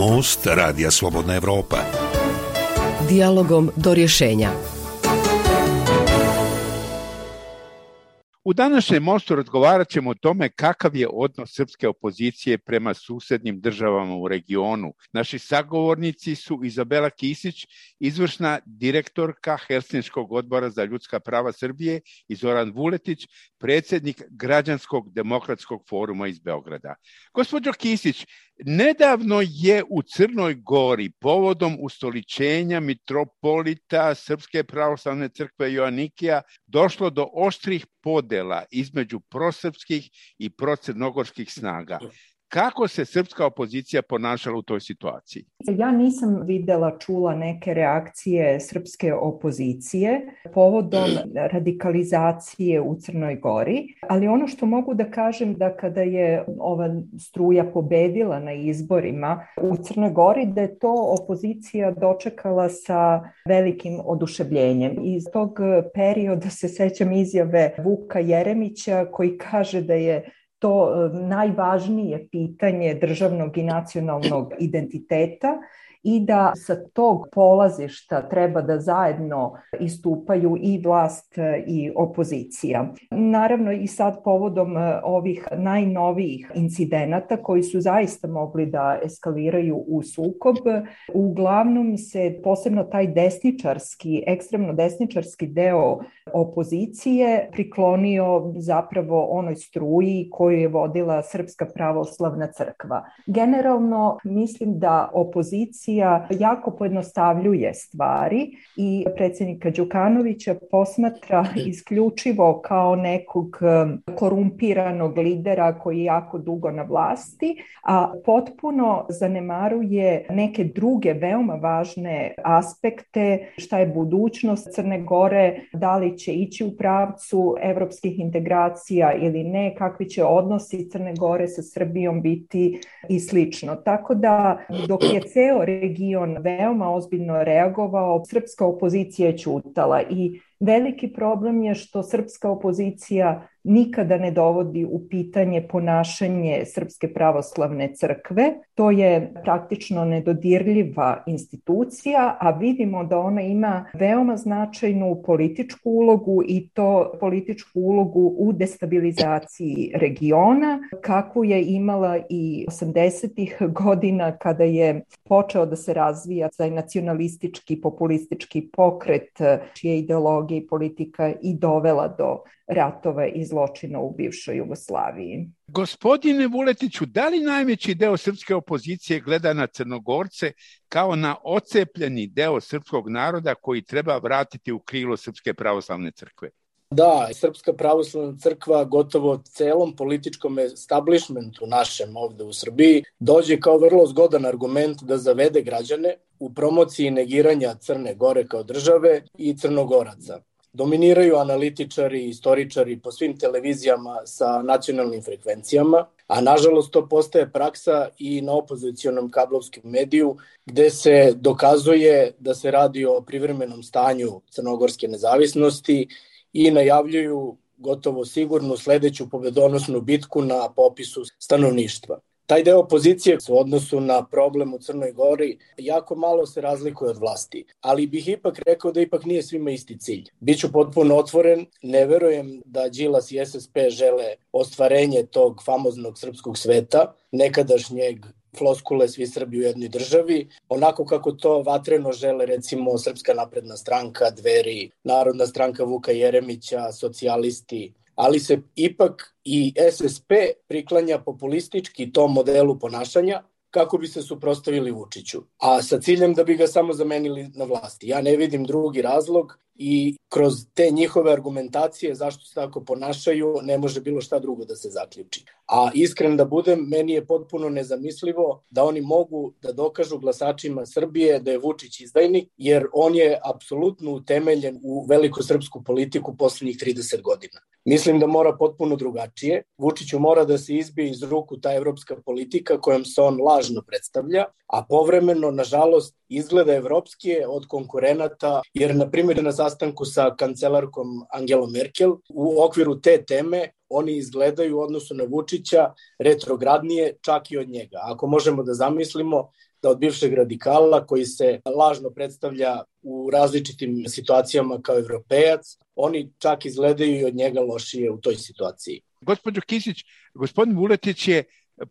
Most Radija Slobodna Evropa. Dialogom do rješenja. U današnjem mostu razgovarat ćemo o tome kakav je odnos srpske opozicije prema susednim državama u regionu. Naši sagovornici su Izabela Kisić, izvršna direktorka Helsinškog odbora za ljudska prava Srbije i Zoran Vuletić, predsednik Građanskog demokratskog foruma iz Beograda. Gospođo Kisić, nedavno je u Crnoj Gori povodom ustoličenja mitropolita Srpske pravoslavne crkve Joanikija došlo do oštrih podela između prosrpskih i procrnogorskih snaga. Kako se srpska opozicija ponašala u toj situaciji? Ja nisam videla, čula neke reakcije srpske opozicije povodom radikalizacije u Crnoj Gori, ali ono što mogu da kažem da kada je ova struja pobedila na izborima u Crnoj Gori, da je to opozicija dočekala sa velikim oduševljenjem. Iz tog perioda se sećam izjave Vuka Jeremića koji kaže da je to e, najvažnije pitanje državnog i nacionalnog identiteta i da sa tog polazišta treba da zajedno istupaju i vlast i opozicija. Naravno i sad povodom e, ovih najnovijih incidenata koji su zaista mogli da eskaliraju u sukob, uglavnom se posebno taj desničarski, ekstremno desničarski deo opozicije priklonio zapravo onoj struji koju je vodila Srpska pravoslavna crkva. Generalno mislim da opozicija opozicija jako pojednostavljuje stvari i predsednika Đukanovića posmatra isključivo kao nekog um, korumpiranog lidera koji je jako dugo na vlasti, a potpuno zanemaruje neke druge veoma važne aspekte, šta je budućnost Crne Gore, da li će ići u pravcu evropskih integracija ili ne, kakvi će odnosi Crne Gore sa Srbijom biti i slično. Tako da dok je ceo region veoma ozbiljno reagovao, srpska opozicija je ćutala i veliki problem je što srpska opozicija nikada ne dovodi u pitanje ponašanje Srpske pravoslavne crkve. To je praktično nedodirljiva institucija, a vidimo da ona ima veoma značajnu političku ulogu i to političku ulogu u destabilizaciji regiona, kakvu je imala i 80. godina kada je počeo da se razvija taj nacionalistički, populistički pokret, čije ideologije i politika i dovela do ratova i zločina u bivšoj Jugoslaviji. Gospodine Vuletiću, da li najveći deo srpske opozicije gleda na Crnogorce kao na ocepljeni deo srpskog naroda koji treba vratiti u krilo Srpske pravoslavne crkve? Da, Srpska pravoslavna crkva gotovo celom političkom establishmentu našem ovde u Srbiji dođe kao vrlo zgodan argument da zavede građane u promociji negiranja Crne Gore kao države i Crnogoraca dominiraju analitičari, istoričari po svim televizijama sa nacionalnim frekvencijama, a nažalost to postaje praksa i na opozicionom kablovskom mediju gde se dokazuje da se radi o privremenom stanju crnogorske nezavisnosti i najavljuju gotovo sigurnu sledeću pobedonosnu bitku na popisu stanovništva. Taj deo opozicije u odnosu na problem u Crnoj Gori jako malo se razlikuje od vlasti, ali bih ipak rekao da ipak nije svima isti cilj. Biću potpuno otvoren, ne verujem da Đilas i SSP žele ostvarenje tog famoznog srpskog sveta, nekadašnjeg floskule svi Srbi u jednoj državi, onako kako to vatreno žele recimo Srpska napredna stranka, Dveri, Narodna stranka Vuka Jeremića, socijalisti, ali se ipak i SSP priklanja populistički tom modelu ponašanja kako bi se suprostavili Vučiću, a sa ciljem da bi ga samo zamenili na vlasti. Ja ne vidim drugi razlog i kroz te njihove argumentacije zašto se tako ponašaju ne može bilo šta drugo da se zaključi. A iskren da budem, meni je potpuno nezamislivo da oni mogu da dokažu glasačima Srbije da je Vučić izdajnik, jer on je apsolutno utemeljen u velikosrpsku politiku poslednjih 30 godina. Mislim da mora potpuno drugačije. Vučiću mora da se izbije iz ruku ta evropska politika kojom se on lažno predstavlja, a povremeno, nažalost, izgleda evropskije od konkurenata, jer, na primjer, na sastanku sa kancelarkom Angelom Merkel, u okviru te teme oni izgledaju u odnosu na Vučića retrogradnije čak i od njega. Ako možemo da zamislimo da od bivšeg radikala koji se lažno predstavlja u različitim situacijama kao evropejac, oni čak izgledaju i od njega lošije u toj situaciji. Gospodin Kisić, gospodin Vuletić je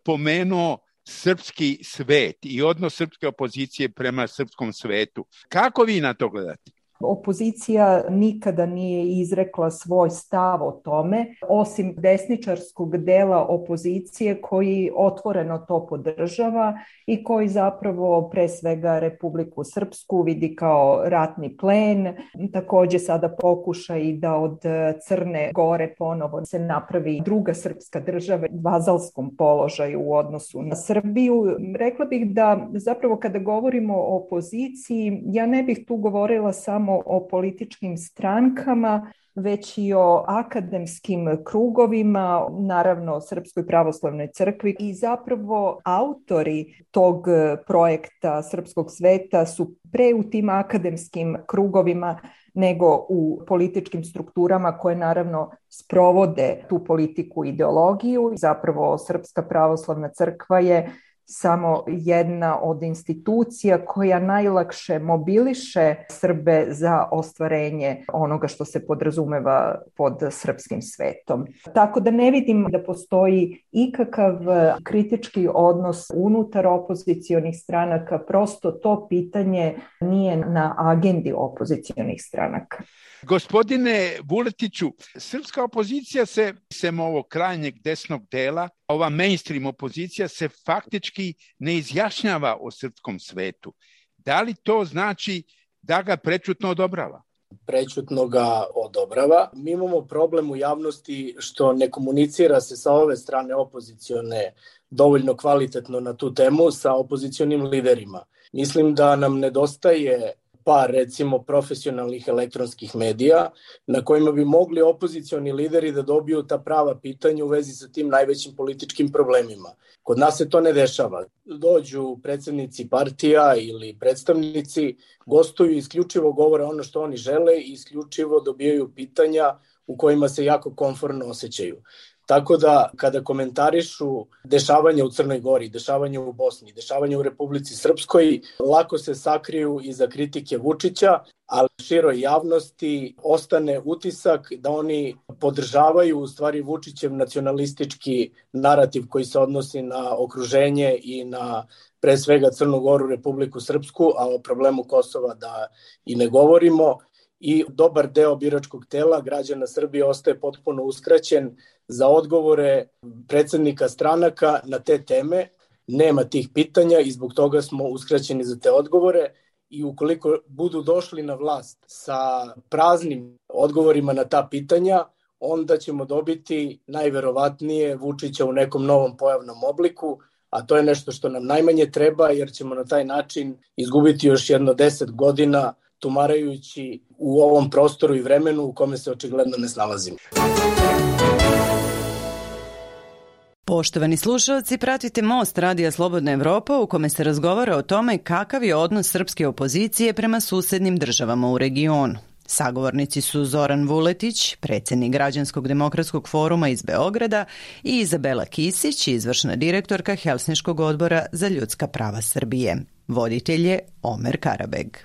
pomenuo srpski svet i odnos srpske opozicije prema srpskom svetu. Kako vi na to gledate? Opozicija nikada nije izrekla svoj stav o tome, osim desničarskog dela opozicije koji otvoreno to podržava i koji zapravo pre svega Republiku Srpsku vidi kao ratni plen. Takođe sada pokuša i da od Crne Gore ponovo se napravi druga srpska država vazalskom položaju u odnosu na Srbiju. Rekla bih da zapravo kada govorimo o opoziciji, ja ne bih tu govorila samo samo o političkim strankama, već i o akademskim krugovima, naravno Srpskoj pravoslavnoj crkvi i zapravo autori tog projekta Srpskog sveta su pre u tim akademskim krugovima nego u političkim strukturama koje naravno sprovode tu politiku ideologiju. Zapravo Srpska pravoslavna crkva je samo jedna od institucija koja najlakše mobiliše Srbe za ostvarenje onoga što se podrazumeva pod srpskim svetom. Tako da ne vidim da postoji ikakav kritički odnos unutar opozicijonih stranaka, prosto to pitanje nije na agendi opozicijonih stranaka. Gospodine Vuletiću, srpska opozicija se, sem ovog krajnjeg desnog dela, ova mainstream opozicija se faktički ne izjašnjava o srpskom svetu. Da li to znači da ga prečutno odobrava? prećutno ga odobrava. Mi imamo problem u javnosti što ne komunicira se sa ove strane opozicione dovoljno kvalitetno na tu temu sa opozicionim liderima. Mislim da nam nedostaje par recimo profesionalnih elektronskih medija na kojima bi mogli opozicioni lideri da dobiju ta prava pitanja u vezi sa tim najvećim političkim problemima. Kod nas se to ne dešava. Dođu predsednici partija ili predstavnici, gostuju isključivo govore ono što oni žele i isključivo dobijaju pitanja u kojima se jako konforno osjećaju. Tako da kada komentarišu dešavanja u Crnoj Gori, dešavanja u Bosni, dešavanja u Republici Srpskoj, lako se sakriju iza kritike Vučića, ali široj javnosti ostane utisak da oni podržavaju u stvari Vučićev nacionalistički narativ koji se odnosi na okruženje i na pre svega Crnu Goru, Republiku Srpsku, a o problemu Kosova da i ne govorimo i dobar deo biračkog tela građana Srbije ostaje potpuno uskraćen za odgovore predsednika stranaka na te teme. Nema tih pitanja i zbog toga smo uskraćeni za te odgovore i ukoliko budu došli na vlast sa praznim odgovorima na ta pitanja, onda ćemo dobiti najverovatnije Vučića u nekom novom pojavnom obliku, a to je nešto što nam najmanje treba jer ćemo na taj način izgubiti još jedno deset godina tumarajući u ovom prostoru i vremenu u kome se očigledno ne snalazimo. Poštovani slušalci, pratite Most Radija Slobodna Evropa u kome se razgovara o tome kakav je odnos srpske opozicije prema susednim državama u regionu. Sagovornici su Zoran Vuletić, predsednik Građanskog demokratskog foruma iz Beograda i Izabela Kisić, izvršna direktorka Helsniškog odbora za ljudska prava Srbije. Voditelj je Omer Karabeg.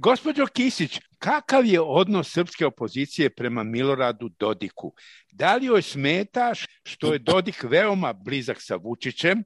Gospodjo Kisić, kakav je odnos srpske opozicije prema Miloradu Dodiku? Da li joj smeta što je Dodik veoma blizak sa Vučićem,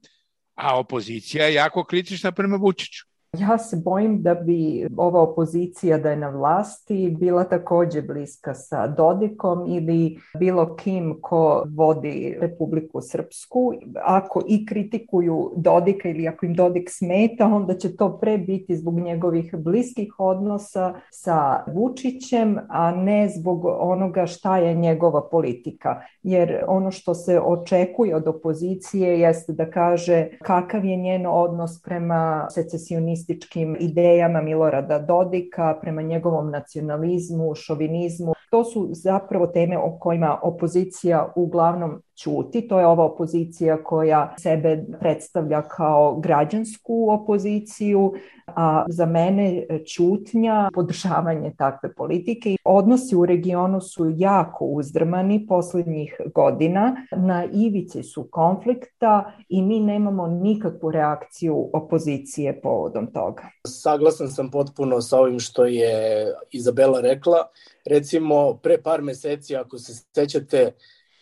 a opozicija je jako kritična prema Vučiću? Ja se bojim da bi ova opozicija da je na vlasti bila takođe bliska sa Dodikom ili bilo kim ko vodi Republiku Srpsku. Ako i kritikuju Dodika ili ako im Dodik smeta, onda će to pre biti zbog njegovih bliskih odnosa sa Vučićem, a ne zbog onoga šta je njegova politika. Jer ono što se očekuje od opozicije jeste da kaže kakav je njen odnos prema secesionistima nacionalističkim idejama Milorada Dodika, prema njegovom nacionalizmu, šovinizmu. To su zapravo teme o kojima opozicija uglavnom ćuti. To je ova opozicija koja sebe predstavlja kao građansku opoziciju, a za mene ćutnja, podržavanje takve politike. Odnosi u regionu su jako uzdrmani poslednjih godina, na ivici su konflikta i mi nemamo nikakvu reakciju opozicije povodom toga. Saglasan sam potpuno sa ovim što je Izabela rekla. Recimo, pre par meseci, ako se sećate,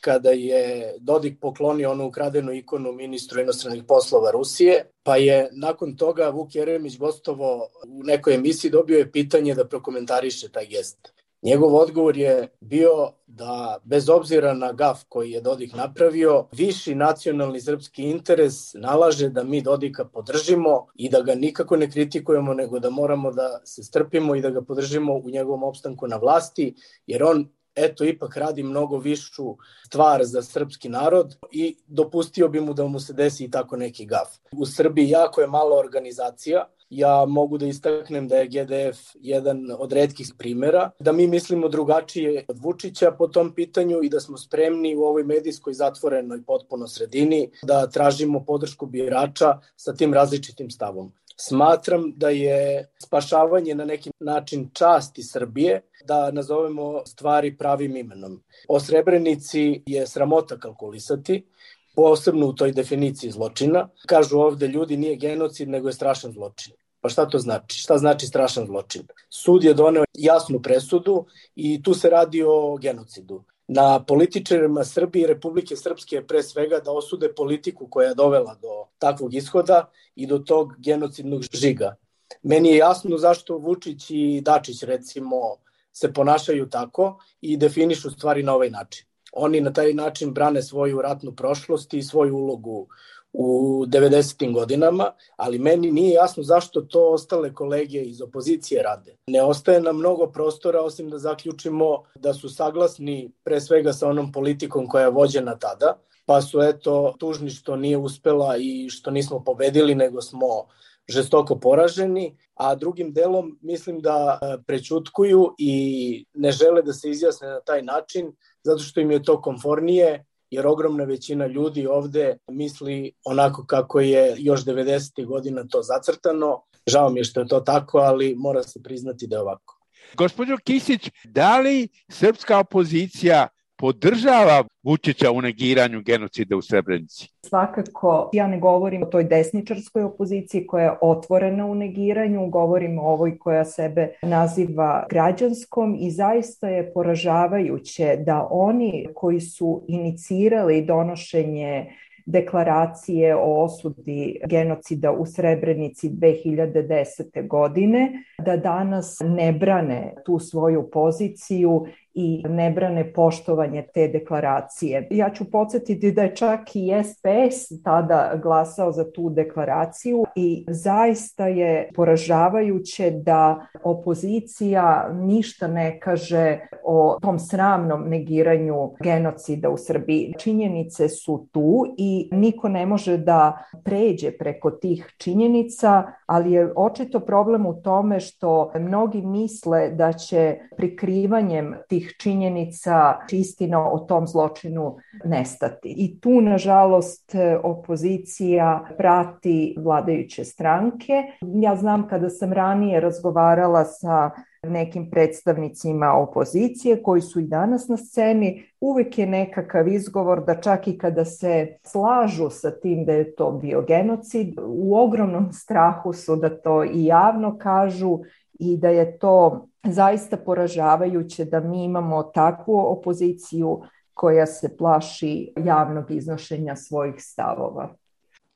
kada je Dodik poklonio onu ukradenu ikonu ministru inostranih poslova Rusije, pa je nakon toga Vuk Jeremić gostovo u nekoj emisiji dobio je pitanje da prokomentariše taj gest. Njegov odgovor je bio da bez obzira na gaf koji je Dodik napravio, viši nacionalni srpski interes nalaže da mi Dodika podržimo i da ga nikako ne kritikujemo, nego da moramo da se strpimo i da ga podržimo u njegovom opstanku na vlasti, jer on eto ipak radi mnogo višu stvar za srpski narod i dopustio bi mu da mu se desi i tako neki gaf. U Srbiji jako je malo organizacija, ja mogu da istaknem da je GDF jedan od redkih primera, da mi mislimo drugačije od Vučića po tom pitanju i da smo spremni u ovoj medijskoj zatvorenoj potpuno sredini da tražimo podršku birača sa tim različitim stavom. Smatram da je spašavanje na neki način časti Srbije, da nazovemo stvari pravim imenom. O Srebrenici je sramota kalkulisati, posebno u toj definiciji zločina. Kažu ovde ljudi nije genocid, nego je strašan zločin. Pa šta to znači? Šta znači strašan zločin? Sud je doneo jasnu presudu i tu se radi o genocidu. Na političarima Srbije i Republike Srpske pre svega da osude politiku koja je dovela do takvog ishoda i do tog genocidnog žiga. Meni je jasno zašto Vučić i Dačić recimo se ponašaju tako i definišu stvari na ovaj način. Oni na taj način brane svoju ratnu prošlost i svoju ulogu u 90. godinama, ali meni nije jasno zašto to ostale kolege iz opozicije rade. Ne ostaje nam mnogo prostora osim da zaključimo da su saglasni pre svega sa onom politikom koja je vođena tada, pa su eto tužni što nije uspela i što nismo pobedili, nego smo žestoko poraženi, a drugim delom mislim da e, prećutkuju i ne žele da se izjasne na taj način, zato što im je to konfornije jer ogromna većina ljudi ovde misli onako kako je još 90. godina to zacrtano. Žao mi je što je to tako, ali mora se priznati da je ovako. Gospođo Kisić, da li srpska opozicija podržava Vučića u negiranju genocida u Srebrenici? Svakako, ja ne govorim o toj desničarskoj opoziciji koja je otvorena u negiranju, govorim o ovoj koja sebe naziva građanskom i zaista je poražavajuće da oni koji su inicirali donošenje deklaracije o osudi genocida u Srebrenici 2010. godine, da danas ne brane tu svoju poziciju i ne brane poštovanje te deklaracije. Ja ću podsjetiti da je čak i SPS tada glasao za tu deklaraciju i zaista je poražavajuće da opozicija ništa ne kaže o tom sramnom negiranju genocida u Srbiji. Činjenice su tu i niko ne može da pređe preko tih činjenica, ali je očito problem u tome što mnogi misle da će prikrivanjem tih tih činjenica istina o tom zločinu nestati. I tu, nažalost, opozicija prati vladajuće stranke. Ja znam kada sam ranije razgovarala sa nekim predstavnicima opozicije koji su i danas na sceni, uvek je nekakav izgovor da čak i kada se slažu sa tim da je to bio genocid, u ogromnom strahu su da to i javno kažu i da je to zaista poražavajuće da mi imamo takvu opoziciju koja se plaši javnog iznošenja svojih stavova.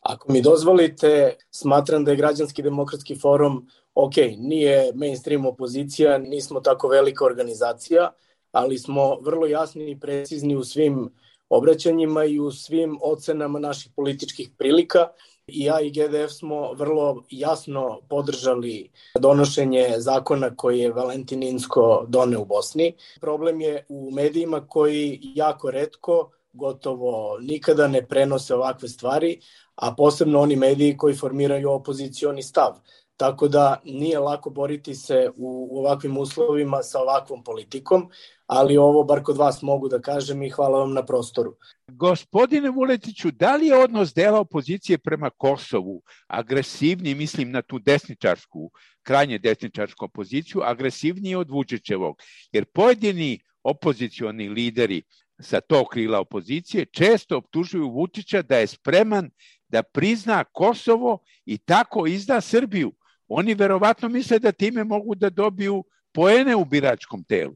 Ako mi dozvolite, smatram da je Građanski demokratski forum ok, nije mainstream opozicija, nismo tako velika organizacija, ali smo vrlo jasni i precizni u svim obraćanjima i u svim ocenama naših političkih prilika i ja i GDF smo vrlo jasno podržali donošenje zakona koji je Valentin Insko doneo u Bosni. Problem je u medijima koji jako redko gotovo nikada ne prenose ovakve stvari, a posebno oni mediji koji formiraju opozicioni stav. Tako da nije lako boriti se u, ovakvim uslovima sa ovakvom politikom, ali ovo bar kod vas mogu da kažem i hvala vam na prostoru. Gospodine Vuletiću, da li je odnos dela opozicije prema Kosovu agresivniji, mislim na tu desničarsku, krajnje desničarsku opoziciju, agresivniji od Vučićevog? Jer pojedini opozicioni lideri sa tog krila opozicije često optužuju Vučića da je spreman da prizna Kosovo i tako izda Srbiju. Oni verovatno misle da time mogu da dobiju poene u biračkom telu.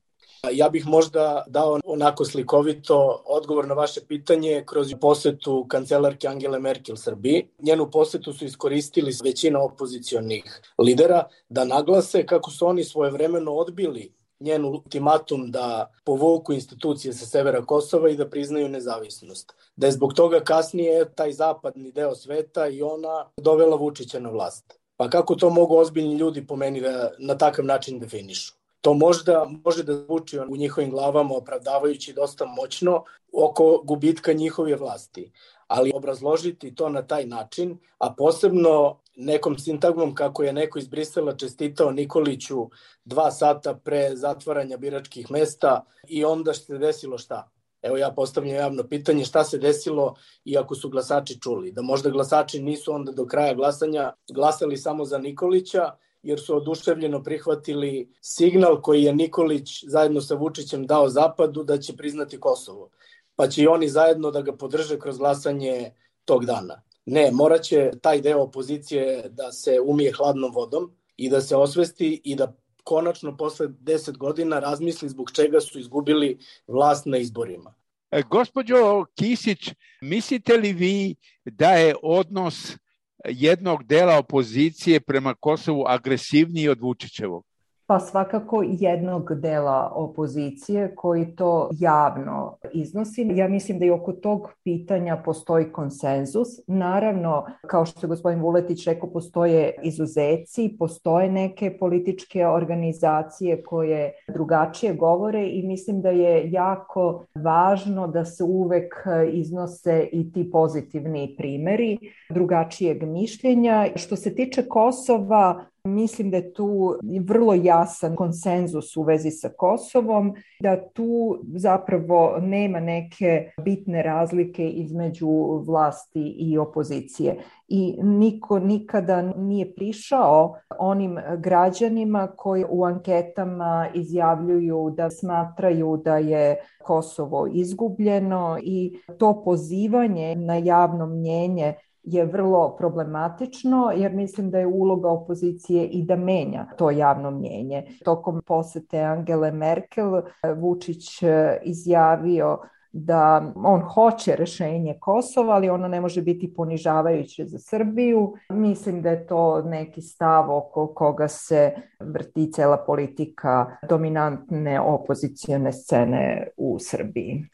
Ja bih možda dao onako slikovito odgovor na vaše pitanje kroz posetu kancelarke Angele Merkel Srbiji. Njenu posetu su iskoristili većina opozicionih lidera da naglase kako su oni svojevremeno odbili njen ultimatum da povuku institucije sa severa Kosova i da priznaju nezavisnost. Da je zbog toga kasnije taj zapadni deo sveta i ona dovela Vučića na vlast. Pa kako to mogu ozbiljni ljudi po meni da na takav način definišu? To možda može da zvuči u njihovim glavama opravdavajući dosta moćno oko gubitka njihove vlasti, ali obrazložiti to na taj način, a posebno nekom sintagmom kako je neko iz Brisela čestitao Nikoliću dva sata pre zatvaranja biračkih mesta i onda se desilo šta? Evo ja postavljam javno pitanje šta se desilo i ako su glasači čuli. Da možda glasači nisu onda do kraja glasanja glasali samo za Nikolića jer su oduševljeno prihvatili signal koji je Nikolić zajedno sa Vučićem dao Zapadu da će priznati Kosovo. Pa će i oni zajedno da ga podrže kroz glasanje tog dana. Ne, moraće taj deo opozicije da se umije hladnom vodom i da se osvesti i da konačno posle 10 godina razmisli zbog čega su izgubili vlast na izborima. E, gospođo Kisić, mislite li vi da je odnos jednog dela opozicije prema Kosovu agresivniji od Vučićevog? Pa svakako jednog dela opozicije koji to javno iznosi. Ja mislim da i oko tog pitanja postoji konsenzus. Naravno, kao što je gospodin Vuletić rekao, postoje izuzeci, postoje neke političke organizacije koje drugačije govore i mislim da je jako važno da se uvek iznose i ti pozitivni primeri drugačijeg mišljenja. Što se tiče Kosova, Mislim da je tu vrlo jasan konsenzus u vezi sa Kosovom, da tu zapravo nema neke bitne razlike između vlasti i opozicije. I niko nikada nije prišao onim građanima koji u anketama izjavljuju da smatraju da je Kosovo izgubljeno i to pozivanje na javno mnjenje je vrlo problematično jer mislim da je uloga opozicije i da menja to javno mnjenje. Tokom posete Angele Merkel Vučić e, izjavio da on hoće rešenje Kosova, ali ono ne može biti ponižavajuće za Srbiju. Mislim da je to neki stav oko koga se vrti cela politika dominantne opozicione scene u Srbiji.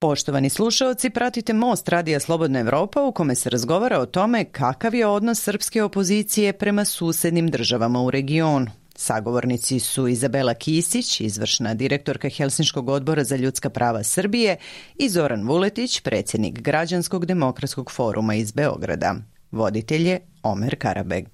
Poštovani slušaoci, pratite Most Radija Slobodna Evropa u kome se razgovara o tome kakav je odnos srpske opozicije prema susednim državama u regionu. Sagovornici su Izabela Kisić, izvršna direktorka Helsinškog odbora za ljudska prava Srbije i Zoran Vuletić, predsjednik Građanskog demokratskog foruma iz Beograda. Voditelj je Omer Karabeg.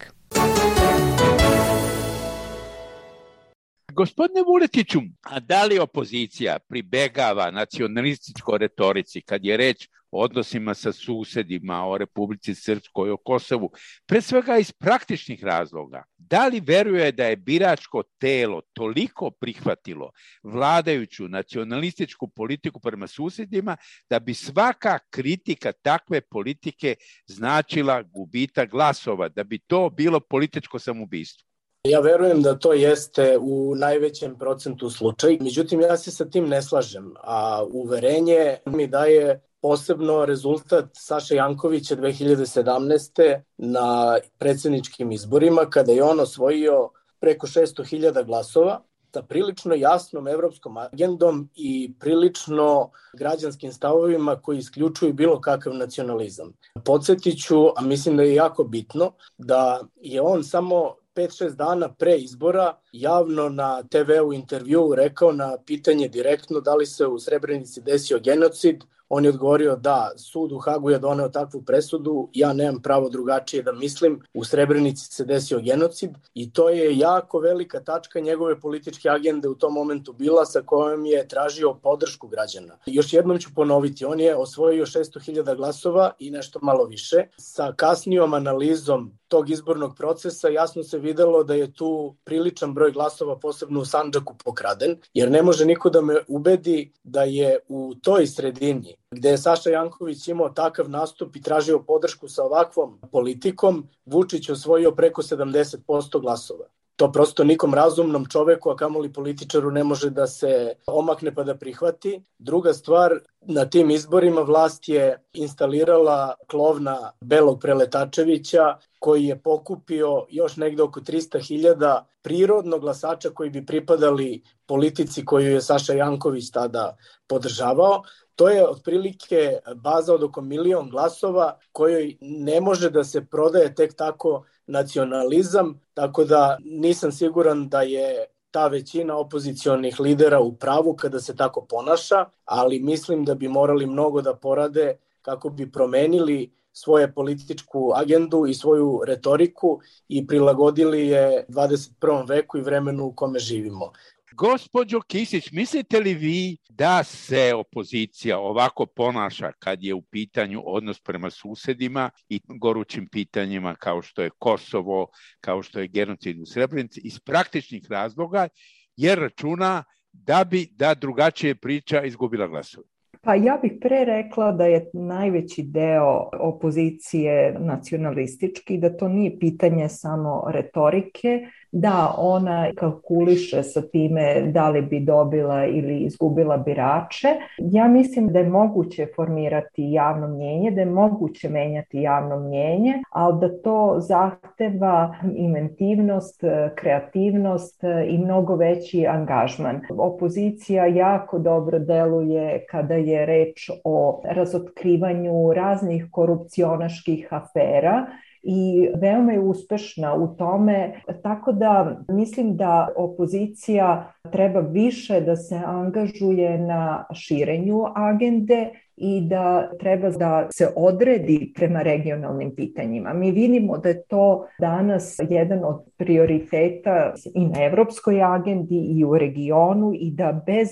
Gospodine Vuletiću, a da li opozicija pribegava nacionalističkoj retorici kad je reč o odnosima sa susedima, o Republici Srpskoj, o Kosovu, pre svega iz praktičnih razloga? Da li veruje da je biračko telo toliko prihvatilo vladajuću nacionalističku politiku prema susedima da bi svaka kritika takve politike značila gubita glasova, da bi to bilo političko samoubistvo? Ja verujem da to jeste u najvećem procentu slučaj, međutim ja se sa tim ne slažem, a uverenje mi daje posebno rezultat Saša Jankovića 2017. na predsedničkim izborima kada je on osvojio preko 600.000 glasova sa prilično jasnom evropskom agendom i prilično građanskim stavovima koji isključuju bilo kakav nacionalizam. Podsjetiću, a mislim da je jako bitno, da je on samo 5-6 dana pre izbora javno na TV-u intervju rekao na pitanje direktno da li se u Srebrenici desio genocid, On je odgovorio da sud u Hagu je doneo takvu presudu, ja nemam pravo drugačije da mislim, u Srebrenici se desio genocid i to je jako velika tačka njegove političke agende u tom momentu bila sa kojom je tražio podršku građana. Još jednom ću ponoviti, on je osvojio 600.000 glasova i nešto malo više. Sa kasnijom analizom tog izbornog procesa jasno se videlo da je tu priličan broj glasova posebno u Sandžaku pokraden, jer ne može niko da me ubedi da je u toj sredini gde je Saša Janković imao takav nastup i tražio podršku sa ovakvom politikom, Vučić osvojio preko 70% glasova. To prosto nikom razumnom čoveku, a kamoli političaru, ne može da se omakne pa da prihvati. Druga stvar, na tim izborima vlast je instalirala klovna Belog Preletačevića, koji je pokupio još negde oko 300.000 prirodnog glasača koji bi pripadali politici koju je Saša Janković tada podržavao. To je otprilike baza od oko milion glasova kojoj ne može da se prodaje tek tako nacionalizam, tako da nisam siguran da je ta većina opozicionih lidera u pravu kada se tako ponaša, ali mislim da bi morali mnogo da porade kako bi promenili svoje političku agendu i svoju retoriku i prilagodili je 21. veku i vremenu u kome živimo. Gospodjo Kisić, mislite li vi da se opozicija ovako ponaša kad je u pitanju odnos prema susedima i gorućim pitanjima kao što je Kosovo, kao što je genocid u Srebrenici, iz praktičnih razloga, jer računa da bi da drugačije priča izgubila glasove? Pa ja bih pre rekla da je najveći deo opozicije nacionalistički, da to nije pitanje samo retorike, da ona kalkuliše sa time da li bi dobila ili izgubila birače. Ja mislim da je moguće formirati javno mnjenje, da je moguće menjati javno mnjenje, ali da to zahteva inventivnost, kreativnost i mnogo veći angažman. Opozicija jako dobro deluje kada je reč o razotkrivanju raznih korupcionaških afera i veoma je uspešna u tome, tako da mislim da opozicija treba više da se angažuje na širenju agende i da treba da se odredi prema regionalnim pitanjima. Mi vidimo da je to danas jedan od prioriteta i na evropskoj agendi i u regionu i da bez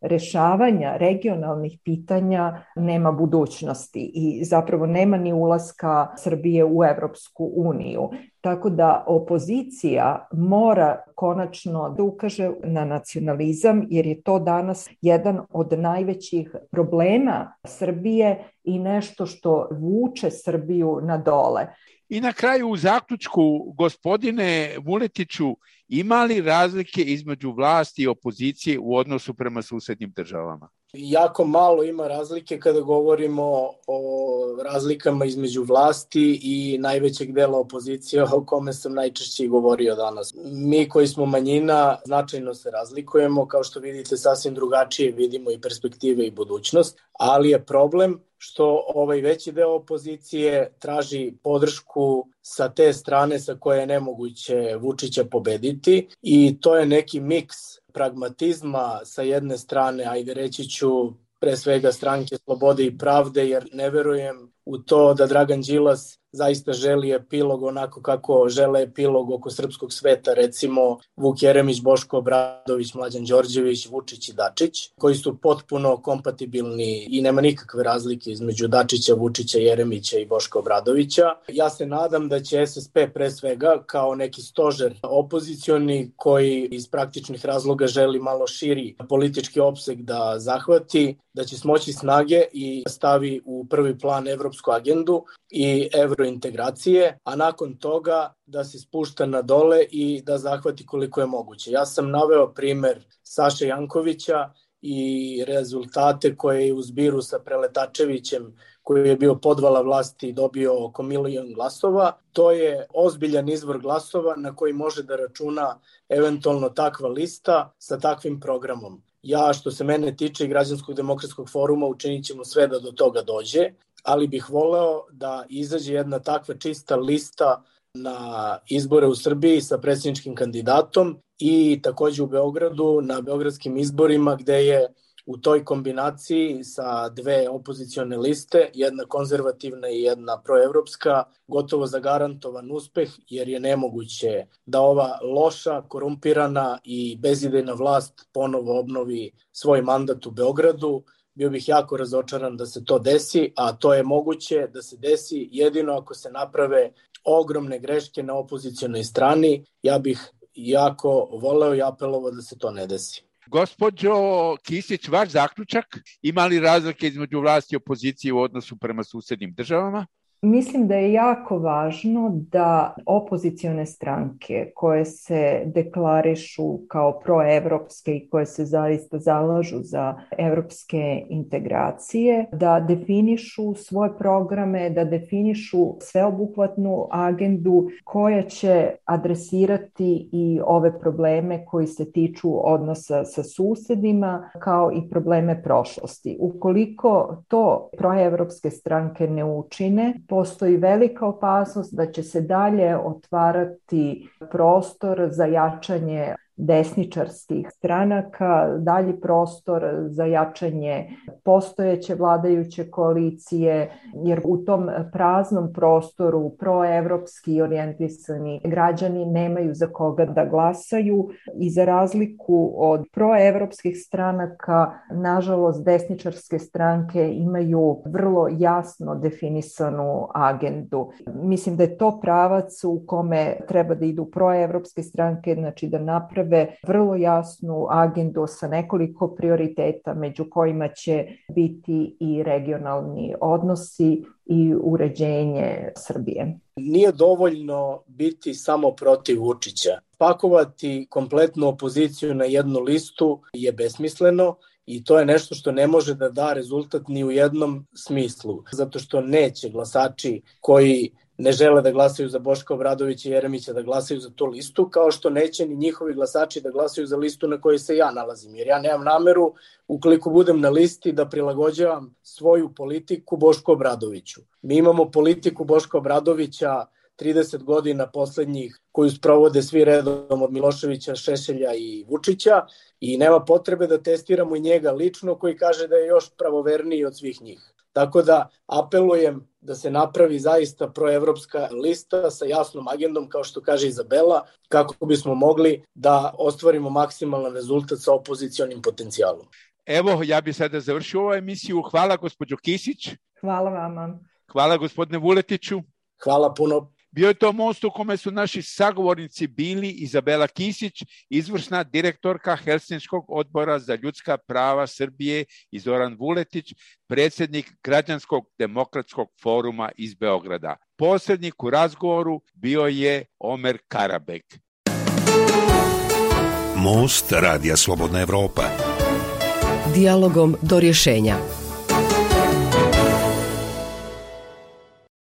rešavanja regionalnih pitanja nema budućnosti i zapravo nema ni ulaska Srbije u Evropsku uniju. Tako da opozicija mora konačno da ukaže na nacionalizam jer je to danas jedan od najvećih problema Srbije i nešto što vuče Srbiju na dole. I na kraju u zaključku, gospodine Vuletiću, ima li razlike između vlasti i opozicije u odnosu prema susednim državama? Jako malo ima razlike kada govorimo o razlikama između vlasti i najvećeg dela opozicije o kome sam najčešće govorio danas. Mi koji smo manjina značajno se razlikujemo, kao što vidite sasvim drugačije vidimo i perspektive i budućnost, ali je problem što ovaj veći deo opozicije traži podršku sa te strane sa koje je nemoguće Vučića pobediti. I to je neki miks pragmatizma sa jedne strane, ajde reći ću pre svega stranke Slobode i Pravde, jer ne verujem u to da Dragan Đilas zaista želi epilog onako kako žele epilog oko srpskog sveta, recimo Vuk Jeremić, Boško Obradović, Mlađan Đorđević, Vučić i Dačić, koji su potpuno kompatibilni i nema nikakve razlike između Dačića, Vučića, Jeremića i Boška Obradovića. Ja se nadam da će SSP pre svega kao neki stožer opozicioni koji iz praktičnih razloga želi malo širi politički opseg da zahvati, da će smoći snage i stavi u prvi plan evropsku agendu i evrointegracije, a nakon toga da se spušta na dole i da zahvati koliko je moguće. Ja sam naveo primer Saše Jankovića i rezultate koje je u zbiru sa Preletačevićem koji je bio podvala vlasti i dobio oko milion glasova. To je ozbiljan izvor glasova na koji može da računa eventualno takva lista sa takvim programom. Ja, što se mene tiče i Građanskog demokratskog foruma, učinit ćemo sve da do toga dođe, ali bih voleo da izađe jedna takva čista lista na izbore u Srbiji sa predsjedničkim kandidatom i takođe u Beogradu na beogradskim izborima gde je u toj kombinaciji sa dve opozicione liste, jedna konzervativna i jedna proevropska, gotovo zagarantovan uspeh, jer je nemoguće da ova loša, korumpirana i bezidejna vlast ponovo obnovi svoj mandat u Beogradu. Bio bih jako razočaran da se to desi, a to je moguće da se desi jedino ako se naprave ogromne greške na opozicijonoj strani. Ja bih jako voleo i apelovao da se to ne desi. Gospođo Kisić, vaš zaključak, ima li razlike između vlasti i opozicije u odnosu prema susednim državama? Mislim da je jako važno da opozicione stranke koje se deklarišu kao proevropske i koje se zaista zalažu za evropske integracije, da definišu svoje programe, da definišu sveobuhvatnu agendu koja će adresirati i ove probleme koji se tiču odnosa sa susedima kao i probleme prošlosti. Ukoliko to proevropske stranke ne učine, postoji velika opasnost da će se dalje otvarati prostor za jačanje desničarskih stranaka, dalji prostor za jačanje postojeće vladajuće koalicije, jer u tom praznom prostoru proevropski orijentisani građani nemaju za koga da glasaju i za razliku od proevropskih stranaka, nažalost desničarske stranke imaju vrlo jasno definisanu agendu. Mislim da je to pravac u kome treba da idu proevropske stranke, znači da naprave naprave vrlo jasnu agendu sa nekoliko prioriteta među kojima će biti i regionalni odnosi i uređenje Srbije. Nije dovoljno biti samo protiv Vučića. Pakovati kompletnu opoziciju na jednu listu je besmisleno i to je nešto što ne može da da rezultat ni u jednom smislu, zato što neće glasači koji ne žele da glasaju za Boška Obradovića i Jeremića da glasaju za tu listu, kao što neće ni njihovi glasači da glasaju za listu na kojoj se ja nalazim, jer ja nemam nameru, ukoliko budem na listi, da prilagođavam svoju politiku Bošku Obradoviću. Mi imamo politiku Boška Obradovića 30 godina poslednjih koju sprovode svi redom od Miloševića, Šešelja i Vučića i nema potrebe da testiramo i njega lično koji kaže da je još pravoverniji od svih njih. Tako da apelujem da se napravi zaista proevropska lista sa jasnom agendom, kao što kaže Izabela, kako bismo mogli da ostvarimo maksimalan rezultat sa opozicijonim potencijalom. Evo, ja bih sada završio ovu emisiju. Hvala gospođo Kisić. Hvala vama. Hvala gospodine Vuletiću. Hvala puno. Bio je to most u kome su naši sagovornici bili Izabela Kisić, izvršna direktorka Helsinskog odbora za ljudska prava Srbije i Zoran Vuletić, predsednik Građanskog demokratskog foruma iz Beograda. Posrednik u razgovoru bio je Omer Karabek. Most Radija Slobodna Evropa. Dialogom do rješenja.